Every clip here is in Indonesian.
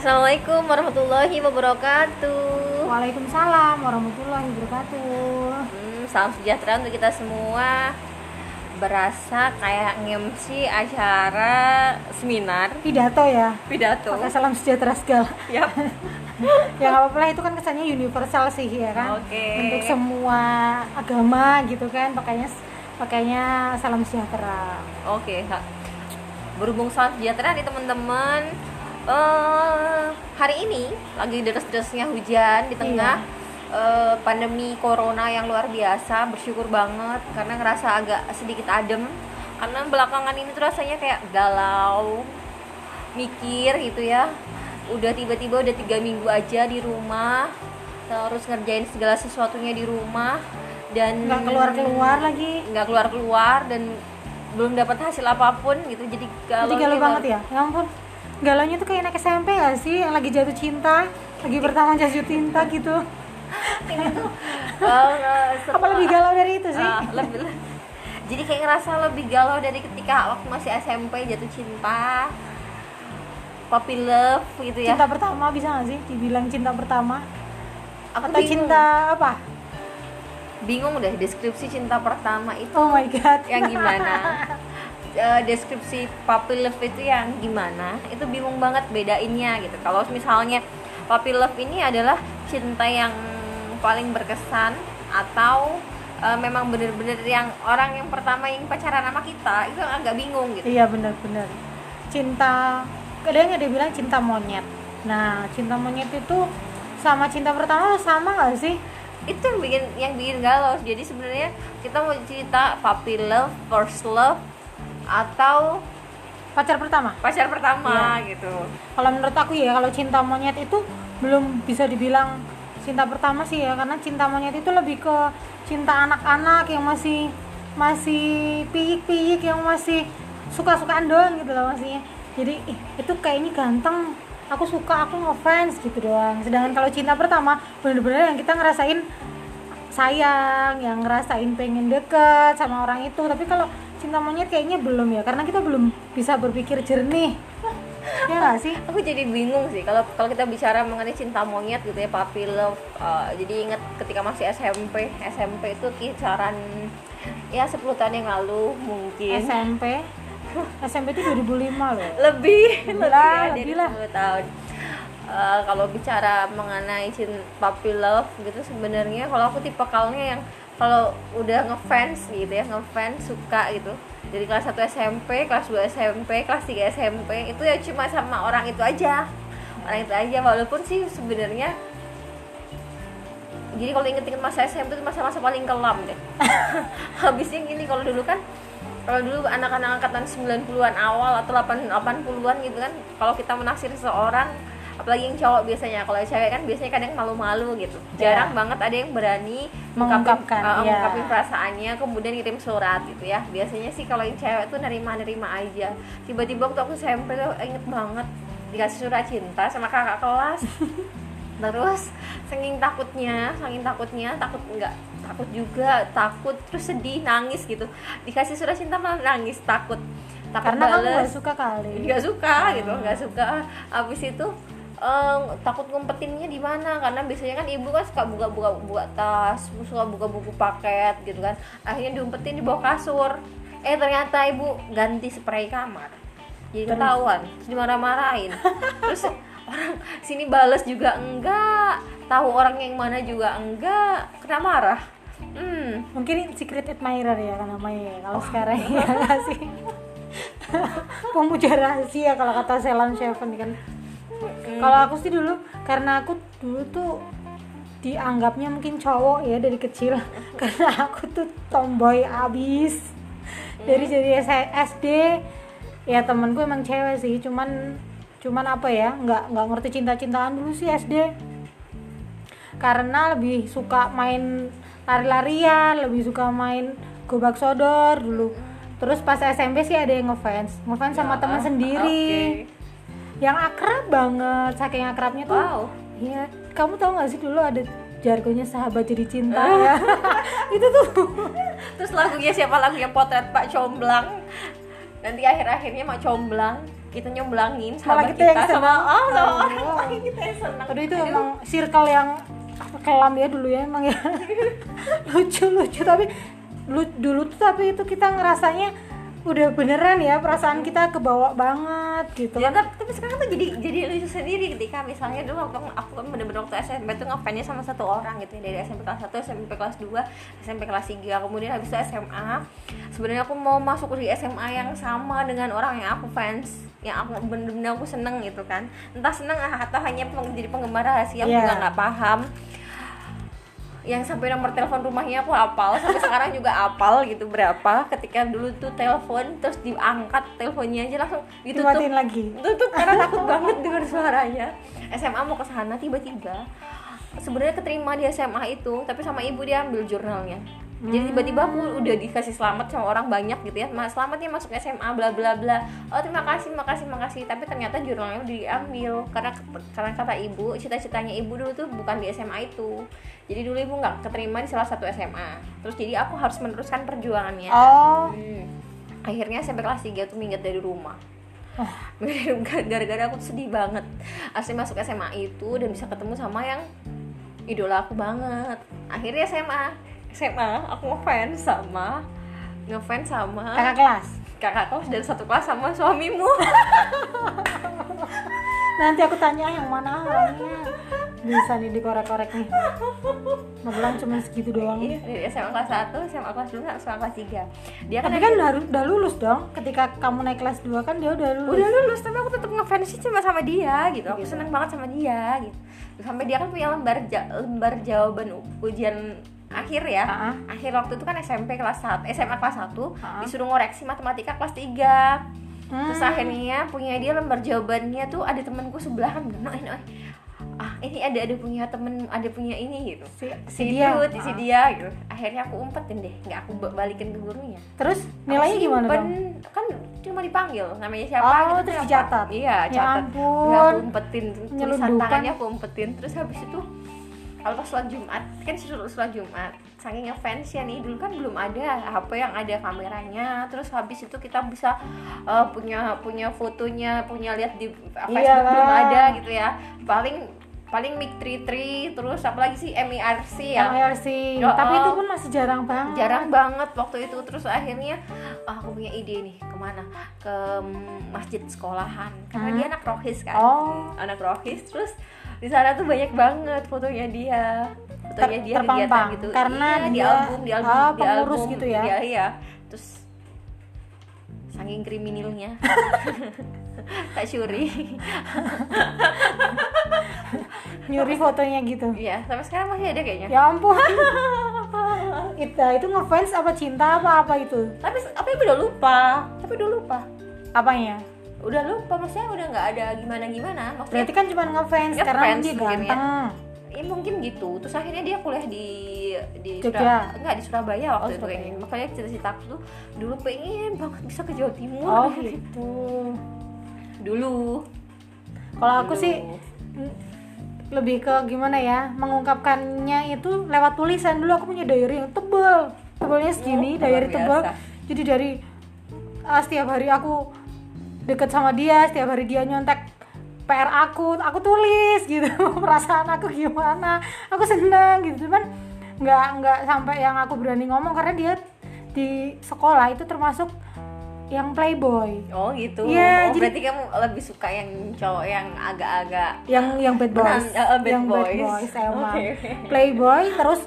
Assalamualaikum warahmatullahi wabarakatuh. Waalaikumsalam warahmatullahi wabarakatuh. Hmm, salam sejahtera untuk kita semua. Berasa kayak ngemsi acara seminar Pidato ya. pidato. Pakai salam sejahtera segala. Yap. ya nggak apa-apa lah itu kan kesannya universal sih ya kan. Oke. Untuk semua agama gitu kan pakainya pakainya salam sejahtera. Oke, Kak. Berhubung salam sejahtera nih teman-teman. Eh hari ini lagi deras-derasnya hujan di tengah eh, pandemi corona yang luar biasa. Bersyukur banget karena ngerasa agak sedikit adem. Karena belakangan ini tuh rasanya kayak galau, mikir gitu ya. Udah tiba-tiba udah tiga minggu aja di rumah, terus ngerjain segala sesuatunya di rumah dan Nggak keluar-keluar lagi. nggak keluar keluar dan belum dapat hasil apa pun gitu jadi galau Jadi galau banget ya. Ya ampun. Galaunya tuh kayak anak SMP gak sih yang lagi jatuh cinta, lagi pertama jatuh cinta gitu. ini tuh eh, Apa lebih galau dari itu sih? Ah, lebih jadi kayak ngerasa lebih galau dari ketika waktu masih SMP jatuh cinta puppy love gitu ya Cinta pertama bisa gak sih dibilang cinta pertama? aku Atau bingung. cinta apa? bingung deh deskripsi cinta pertama itu Oh my god. yang gimana Eh, deskripsi puppy love itu yang gimana itu bingung banget bedainnya gitu kalau misalnya puppy love ini adalah cinta yang paling berkesan atau eh, memang bener-bener yang orang yang pertama yang pacaran sama kita itu agak bingung gitu Iya benar-benar. Cinta kadang ada bilang cinta monyet. Nah, cinta monyet itu sama cinta pertama sama gak sih? itu yang bikin yang bikin galau jadi sebenarnya kita mau cerita puppy love first love atau Pacar pertama. pacar pertama Iya. gitu Kalau menurut aku ya, kalau cinta monyet itu belum bisa dibilang cinta pertama sih ya, karena cinta monyet itu lebih ke cinta anak-anak yang masih masih piyik-piyik yang masih suka-sukaan doang gitu loh maksudnya. Jadi ih, itu kayaknya ganteng, aku suka, aku ngefans gitu doang. Sedangkan kalau cinta pertama bener-bener yang kita ngerasain sayang, yang ngerasain pengen deket sama orang itu. Tapi kalau cinta monyet kayaknya belum ya, karena kita belum bisa berpikir jernih. ya nggak sih? aku jadi bingung sih kalau kalau kita bicara mengenai cinta monyet gitu ya puppy love uh, jadi ingat ketika masih SMP SMP itu kisaran ya 10 tahun yang lalu mungkin SMP SMP itu 2005 loh lebih Lebih lebih lah, ya, lebih dari lah. 10 tahun Uh, kalau bicara mengenai cinta puppy love gitu sebenarnya kalau aku tipe kalnya yang kalau udah ngefans gitu ya ngefans suka gitu. Dari kelas 1 SMP, kelas 2 SMP, kelas 3 SMP itu ya cuma sama orang itu aja. Orang itu aja walaupun sih sebenarnya jadi kalau inget-inget masa SMP itu masa-masa paling kelam deh. Habisnya gini kalau dulu kan kalau dulu anak-anak angkatan 90-an awal atau 8 80-an gitu kan kalau kita menaksir seseorang apalagi yang cowok biasanya kalau cewek kan biasanya kadang malu-malu gitu. Ya. jarang banget ada yang berani Mengungkapkan, uh, ya. mengungkapin perasaannya kemudian kirim surat gitu ya. Biasanya sih kalau yang cewek tuh nerima-nerima aja. Tiba-tiba waktu aku SMP tuh inget banget dikasih surat cinta sama kakak kelas. Terus saking takutnya saking takutnya takut enggak takut juga takut terus sedih nangis gitu. Dikasih surat cinta malah nangis takut. Takut karena kamu bales. gak suka kali. Nggak suka gitu nggak suka. Abis itu eh, takut ngumpetinnya di mana? Karena biasanya kan ibu kan suka buka-buka buka tas suka buka buku paket gitu kan. Akhirnya diumpetin di bawah kasur. Eh ternyata ibu ganti spray kamar. Jadi Terus? ketahuan terus dimarah-marahin. Terus orang sini bales juga enggak. Tahu orang yang mana juga enggak. Kena marah. Hmm. Mungkin secret admirer ya kan namanya ya, kalau sekarang. Ya sih? Pemuja rahasia kalau kata Ceylon Seven kan kalau aku sih dulu karena aku dulu tuh dianggapnya mungkin cowok ya dari kecil. Karena aku tuh tomboy abis. Dari jadi SD ya temanku emang cewek sih. Cuman cuman apa ya nggak nggak ngerti cinta-cintaan dulu sih SD karena lebih suka main lari-larian lebih suka main gobak sodor dulu. Terus pas SMP sih ada yang ngefans. Ngefans sama Ya, teman sendiri. oke. Yang akrab banget saking akrabnya tuh wow. Iya, kamu tahu nggak sih dulu ada jargonnya sahabat jadi cinta ya? itu tuh. Terus lagunya siapa? Lagunya potret Pak Comblang. Nanti akhir-akhirnya mau comblang kita nyomblangin Malah sahabat kita kita, yang sama senang. oh, sama orang lain kita yang senang Aduh itu Aduh. emang circle yang kelam ya dulu ya emang ya. Lucu lucu tapi lu- dulu tuh tapi itu kita ngerasanya udah beneran ya perasaan kita kebawa banget gitu. Ya, kan tapi, tapi sekarang tuh jadi jadi lucu sendiri ketika misalnya dulu waktu aku kan bener-bener waktu SMP tuh ngefansnya sama satu orang gitu ya dari SMP kelas 1, SMP kelas 2, SMP kelas 3 kemudian habis itu SMA sebenarnya aku mau masuk di SMA yang sama dengan orang yang aku fans yang aku bener-bener aku seneng gitu kan. Entah seneng atau hanya jadi penggemar rahasia aku Iya. juga nggak paham yang sampai nomor telepon rumahnya aku hafal sampai sekarang juga hafal gitu berapa. Ketika dulu tuh telepon terus diangkat teleponnya aja langsung ditutup. Dimatiin lagi. Tutup karena takut banget dengar suaranya. SMA mau ke sana tiba-tiba. Sebenarnya keterima di SMA itu tapi sama ibu dia ambil jurnalnya jadi tiba-tiba aku udah dikasih selamat sama orang banyak gitu ya. Mas selamatnya masuk SMA bla bla bla. Oh terima kasih makasih makasih. Tapi ternyata jurnalnya udah diambil. Karena karena kata ibu cita-citanya ibu dulu tuh bukan di SMA itu. Jadi dulu ibu nggak keterima di salah satu SMA terus jadi aku harus meneruskan perjuangannya. Oh. Hmm. akhirnya sampai kelas 3 tuh minggat dari rumah. Oh. gara-gara aku tuh sedih banget. Asli masuk SMA itu dan bisa ketemu sama yang idola aku banget. Akhirnya SMA SMA aku ngefans sama ngefans sama kakak kelas? kakak kelas dan satu kelas sama suamimu. Nanti aku tanya yang mana orangnya. Bisa nih dikorek-korek nih. Magelang cuma segitu doang. Iya, SMA kelas 1, SMA kelas 2, SMA kelas 3 dia kan tapi kan udah, udah lulus dong. Ketika kamu naik kelas 2 kan dia udah lulus. Udah lulus tapi aku tetap ngefans sih cuma sama dia gitu. Aku Gitu. seneng banget sama dia gitu. Sampai dia kan punya lembar ja- lembar jawaban ujian akhir ya. Ah, ah. akhir waktu itu kan SMP kelas 1 SMA kelas 1 Ah. disuruh ngoreksi matematika kelas 3 terus Hmm. akhirnya punya dia lembar jawabannya tuh ada temanku sebelahan. Bilang "Noh, noh, ah ini ada ada punya temen ada punya ini gitu. Si, si si dia dia. si dia gitu. Akhirnya aku umpetin deh nggak aku ba- balikin ke gurunya. Terus nilainya Aku gimana dong? kan cuma dipanggil namanya siapa Oh, gitu terus siapa. dicatat? iya Ya catat. Ampun. Udah aku umpetin tulisan tangannya aku umpetin. Terus habis itu kalau pas sholat Jumat kan suruh sholat Jumat. Saking fans ya nih dulu kan belum ada HP yang ada kameranya. Terus habis itu kita bisa uh, punya punya fotonya punya lihat di Facebook Iyalah. belum ada gitu ya. Paling paling mic 33 terus apalagi sih? MIRC ya. MRC Oh, tapi oh. itu pun masih jarang banget. Jarang banget waktu itu. Terus akhirnya ah, aku punya ide nih ke mana? Ke mm, masjid sekolahan. Karena Hmm. dia anak rohis kan. Oh. anak rohis. Terus di sana tuh banyak banget fotonya dia. Fotonya Ter- dia terpampang. kegiatan gitu. Karena iya, di dia, album di album ah, di pengurus album. gitu ya. iya, iya. terus saking kriminalnya. Tak syuri. Nyuri fotonya gitu. Iya sampai sekarang masih ada kayaknya. Ya ampun. Itu itu ngefans apa cinta apa apa itu tapi tapi udah lupa? Tapi udah lupa. Apanya udah lupa maksudnya udah nggak ada gimana gimana maksudnya berarti kan cuma ngefans Ngefans karena dia mungkin ya. ganteng. Ya mungkin gitu. Terus akhirnya dia kuliah di di Jogja. Enggak di Surabaya waktu Oh, itu Surabaya. kayaknya makanya cita-cita aku tuh dulu pengen banget bisa ke Jawa Timur. Oh gitu. Dulu. Kalau aku Dulu. sih lebih ke gimana ya mengungkapkannya itu lewat tulisan. Dulu aku punya diary yang tebel. Tebelnya segini Oh, diary tebel. jadi dari ah, setiap hari aku deket sama dia setiap hari dia nyontek PR aku aku tulis gitu perasaan aku gimana aku seneng gitu. Cuman nggak nggak sampai yang aku berani ngomong karena dia di sekolah itu termasuk yang playboy. Oh gitu. Iya, oh, jadi- berarti kamu lebih suka yang cowok yang agak-agak yang yang bad boys, uh, bad yang bad boys. boys emang. Oke, oke. playboy terus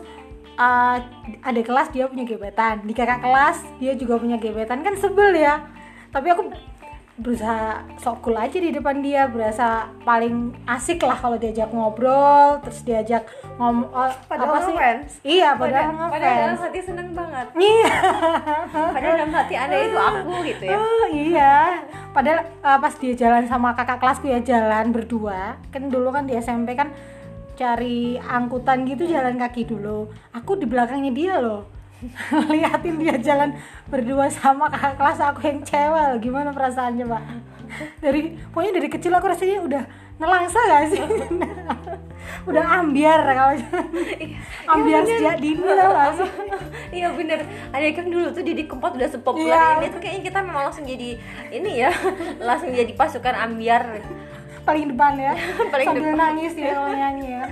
uh, ada kelas dia punya gebetan. Di kakak kelas dia juga punya gebetan. Kan sebel ya. Tapi aku berusaha sok cool aja di depan dia berasa paling asik lah kalau diajak ngobrol terus diajak ngom oh, Padahal apa sih? ngefans. iya padahal padahal, padahal dalam hati seneng banget. Iya. Padahal dalam hati anda itu aku gitu ya. Oh iya, padahal uh, pas dia jalan sama kakak kelasku ya jalan berdua, kan dulu kan di SMP kan cari angkutan gitu jalan kaki dulu. Aku di belakangnya dia loh, liatin dia jalan berdua sama kakak kelas aku yang cewek. Gimana perasaannya pak? Dari pokoknya dari kecil aku rasanya udah nelangsa gak sih? udah ambiar kalau ambiar bener. sejak dini tau gak sih iya bener ada kan dulu tuh Didi Kempot udah sepopuler Iya. ini tuh kayaknya kita memang langsung jadi ini ya langsung jadi pasukan ambiar paling depan ya Paling sambil depan. nangis ya kalau nyanyi ya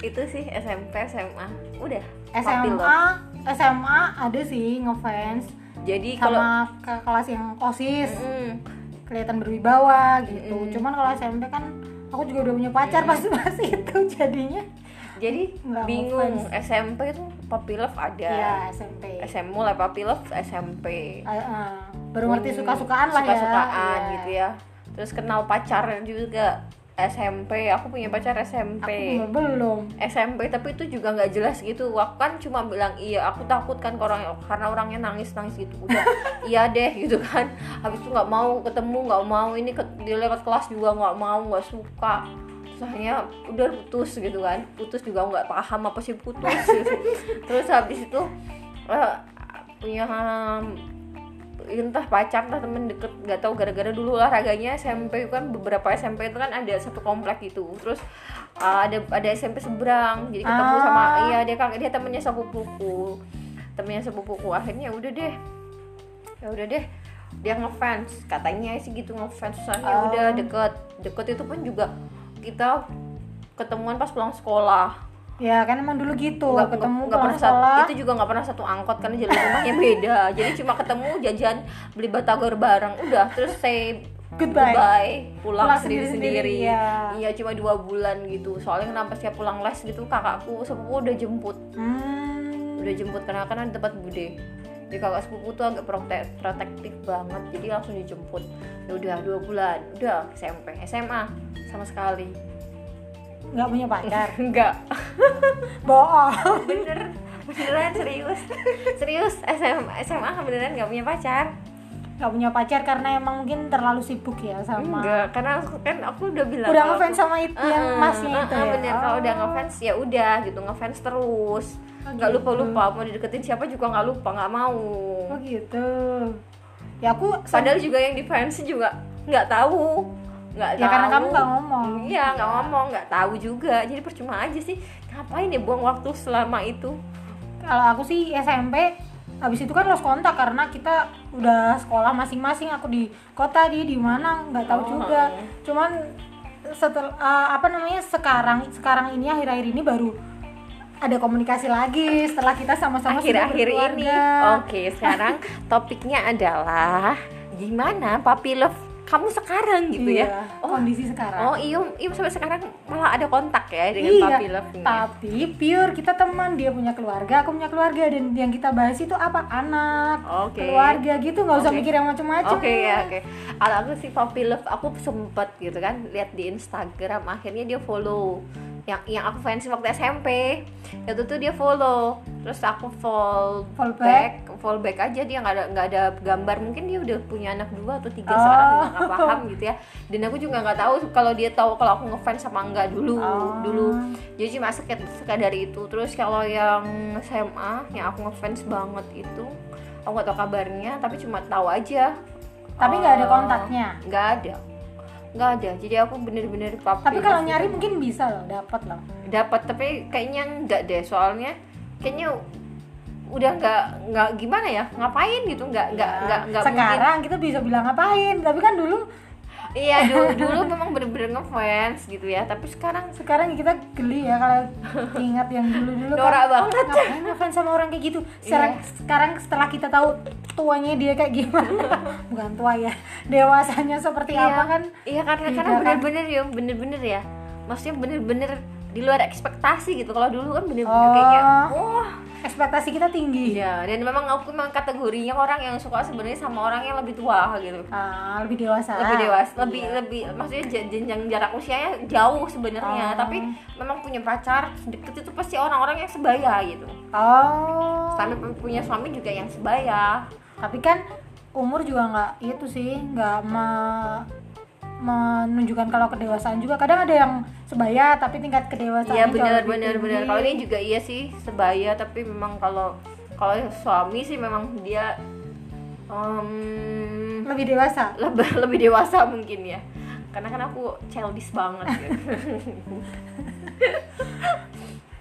itu sih SMP SMA udah SMA. SMA ada sih ngefans. Jadi kalau sama ke kelas yang osis. Mm, kelihatan berwibawa gitu. Mm-mm. cuman kalau SMP kan aku juga udah punya pacar pas pas itu jadinya. Jadi Nggak bingung ngefans. SMP tuh Papi Love ada. Ya SMP SM mulai Papi Love SMP Ah, ah. baru ngerti suka-sukaan lah ya. Suka-sukaan Iya. gitu ya. Terus kenal pacar juga SMP aku punya pacar SMP aku belum. SMP tapi itu juga nggak jelas gitu. Aku kan cuma bilang iya aku takut kan orang karena orangnya nangis nangis gitu. Udah iya deh gitu kan. Habis itu nggak mau ketemu nggak mau. Ini ke, di lewat kelas juga nggak mau nggak suka. Terus akhirnya udah putus gitu kan. Putus juga nggak paham apa sih putus gitu. terus habis itu eh, punya entah pacar entah temen deket nggak tahu gara-gara dulu olahraganya SMP kan beberapa SMP itu kan ada satu komplek gitu. Terus uh, ada ada SMP seberang jadi ketemu Ah. sama iya dia kakak dia temennya sepupuku. Temennya sepupuku akhirnya udah deh. Ya udah deh dia ngefans. Katanya sih gitu ngefans. Terus akhirnya Oh. udah deket. Deket itu pun juga kita ketemuan pas pulang sekolah ya kan emang dulu gitu nggak ketemu pulang pernah satu, sekolah itu juga nggak pernah satu angkot karena jalan rumahnya beda. Jadi cuma ketemu jajan beli batagor bareng udah terus say Goodbye. pulang Pulang sendiri sendiri iya. iya cuma dua bulan gitu. Soalnya kenapa sih pulang les gitu kakakku sepupu udah jemput. Hmm. udah jemput karena kan ada tempat bude. Jadi kakak sepupu tuh agak prote- protektif banget jadi langsung dijemput. Ya udah dua bulan udah SMP SMA sama sekali nggak punya pacar? Enggak bohong. Bener. Beneran serius. Serius SMA SMA beneran nggak punya pacar? Nggak punya pacar karena emang mungkin terlalu sibuk ya sama enggak karena aku kan aku udah bilang udah ngefans aku- sama itu yang Eh, masnya eh, itu eh, ya? bener. Kalau udah Oh. ngefans ya udah gitu ngefans terus. Oh, nggak gitu. lupa lupa mau dideketin siapa juga nggak lupa nggak mau. Oh gitu. Ya aku padahal juga yang di fans juga nggak tahu nggak Ya, tahu karena kamu nggak ngomong. iya nggak ngomong nggak tahu juga. Jadi percuma aja sih. Ngapain ya buang waktu selama itu? Kalau aku sih SMP habis itu kan lost kontak karena kita udah sekolah masing-masing. Aku di kota dia di mana nggak tahu Oh, juga. cuman setelah apa namanya sekarang sekarang ini akhir-akhir ini baru ada komunikasi lagi setelah kita sama-sama akhir-akhir ini. Oke sekarang topiknya adalah gimana papi love kamu sekarang gitu Iya, ya oh kondisi sekarang oh iyo iyo sampai sekarang malah ada kontak ya dengan iya, papi love tapi pure kita teman dia punya keluarga aku punya keluarga dan yang kita bahas itu apa anak Oke. keluarga gitu nggak usah Oke. mikir yang macam-macam Oke ya oke. Kalau aku sih Papi Love aku sempet gitu kan lihat di Instagram akhirnya dia follow yang yang aku fans waktu SMP itu tuh dia follow. Terus aku follow Follow back? follow back aja. Dia nggak ada nggak ada gambar. Mungkin dia udah punya anak dua atau tiga Oh. sekarang nggak paham gitu ya. Dan aku juga nggak tahu kalau dia tahu kalau aku ngefans sama enggak dulu Oh. dulu. Jadi cuma sekadar, itu. Terus kalau yang SMA yang aku ngefans banget itu aku nggak tahu kabarnya tapi cuma tahu aja. Tapi nggak ada Eh, kontaknya? nggak ada nggak ada jadi aku bener-bener papi tapi kalau nyari mungkin bisa loh dapat loh dapat tapi kayaknya enggak deh soalnya kayaknya udah nggak nggak gimana ya ngapain gitu nggak nggak Ya, nggak nggak mungkin. Sekarang kita bisa bilang ngapain tapi kan dulu iya dulu dulu memang bener-bener ngefans gitu ya tapi sekarang sekarang kita geli ya kalau ingat yang dulu dulu norak banget. Ngapain ngefans sama orang kayak gitu? Sekarang, Iya. sekarang setelah kita tahu tuanya dia kayak gimana bukan tua ya dewasanya seperti apa kan? Iya karena karena kan? bener-bener ya bener-bener ya. Maksudnya bener-bener di luar ekspektasi gitu. Kalau dulu kan bener-bener Oh. kayaknya wah ekspektasi kita tinggi. Iya dan memang aku memang kategorinya orang yang suka sebenarnya sama orang yang lebih tua gitu. Ah, lebih dewasa. Lebih dewasa lebih Iya. lebih maksudnya j- jenjang jarak usianya jauh sebenarnya. Oh. tapi memang punya pacar deket itu pasti orang-orang yang sebaya gitu. Oh. Sampai punya suami juga yang sebaya. Tapi kan umur juga nggak itu sih nggak me- menunjukkan kalau kedewasaan juga. Kadang ada yang sebaya tapi tingkat kedewasaan iya benar benar benar. Kalau ini juga iya sih sebaya tapi memang kalau kalau suami sih memang dia em, lebih dewasa. Lebih lebih dewasa mungkin ya. Karena kan aku childish banget. Gitu.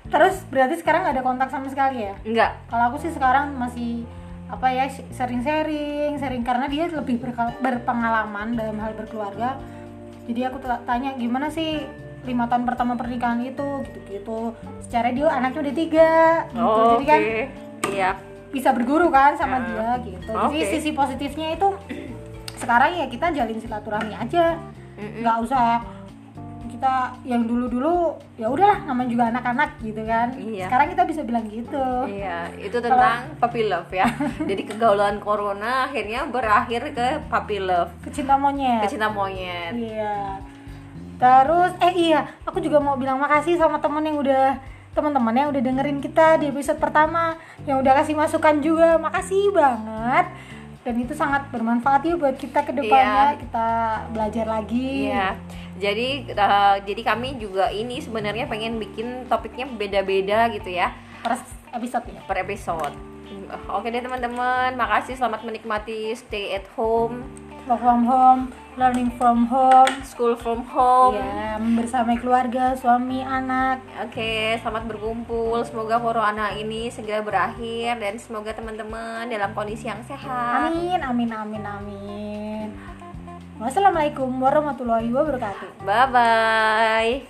terus berarti sekarang nggak ada kontak sama sekali ya? Enggak kalau aku sih sekarang masih apa ya sering sharing sharing karena dia lebih berpengalaman dalam hal berkeluarga. Jadi aku tanya gimana sih lima tahun pertama pernikahan itu? Gitu gitu secara dia anaknya udah tiga. Gitu. Oh, jadi kan iya. bisa berguru kan sama Ya. dia gitu. Jadi Oke. sisi positifnya itu sekarang ya kita jalin silaturahmi aja. Nggak usah kita yang dulu-dulu ya udahlah namanya juga anak-anak gitu kan Iya. sekarang kita bisa bilang gitu Iya, itu tentang puppy love ya. Jadi kegaulan corona akhirnya berakhir ke puppy love, kecinta monyet kecinta monyet. Iya. Terus eh iya, aku juga mau bilang makasih sama temen yang udah teman-teman yang udah dengerin kita di episode pertama, yang udah kasih masukan juga, makasih banget. Dan itu sangat bermanfaat ya buat kita ke depannya, Iya. kita belajar lagi. Iya. Jadi eh, jadi kami juga ini sebenarnya pengen bikin topiknya beda-beda gitu ya Per episode ya. per episode. Oke deh teman-teman, makasih selamat menikmati stay at home, Work from home, learning from home. school from home. Ya, bersama keluarga, suami, anak. Oke, selamat berkumpul. Semoga corona ini segera berakhir dan semoga teman-teman dalam kondisi yang sehat. Amin, amin, amin, amin. Wassalamualaikum warahmatullahi wabarakatuh. Bye bye.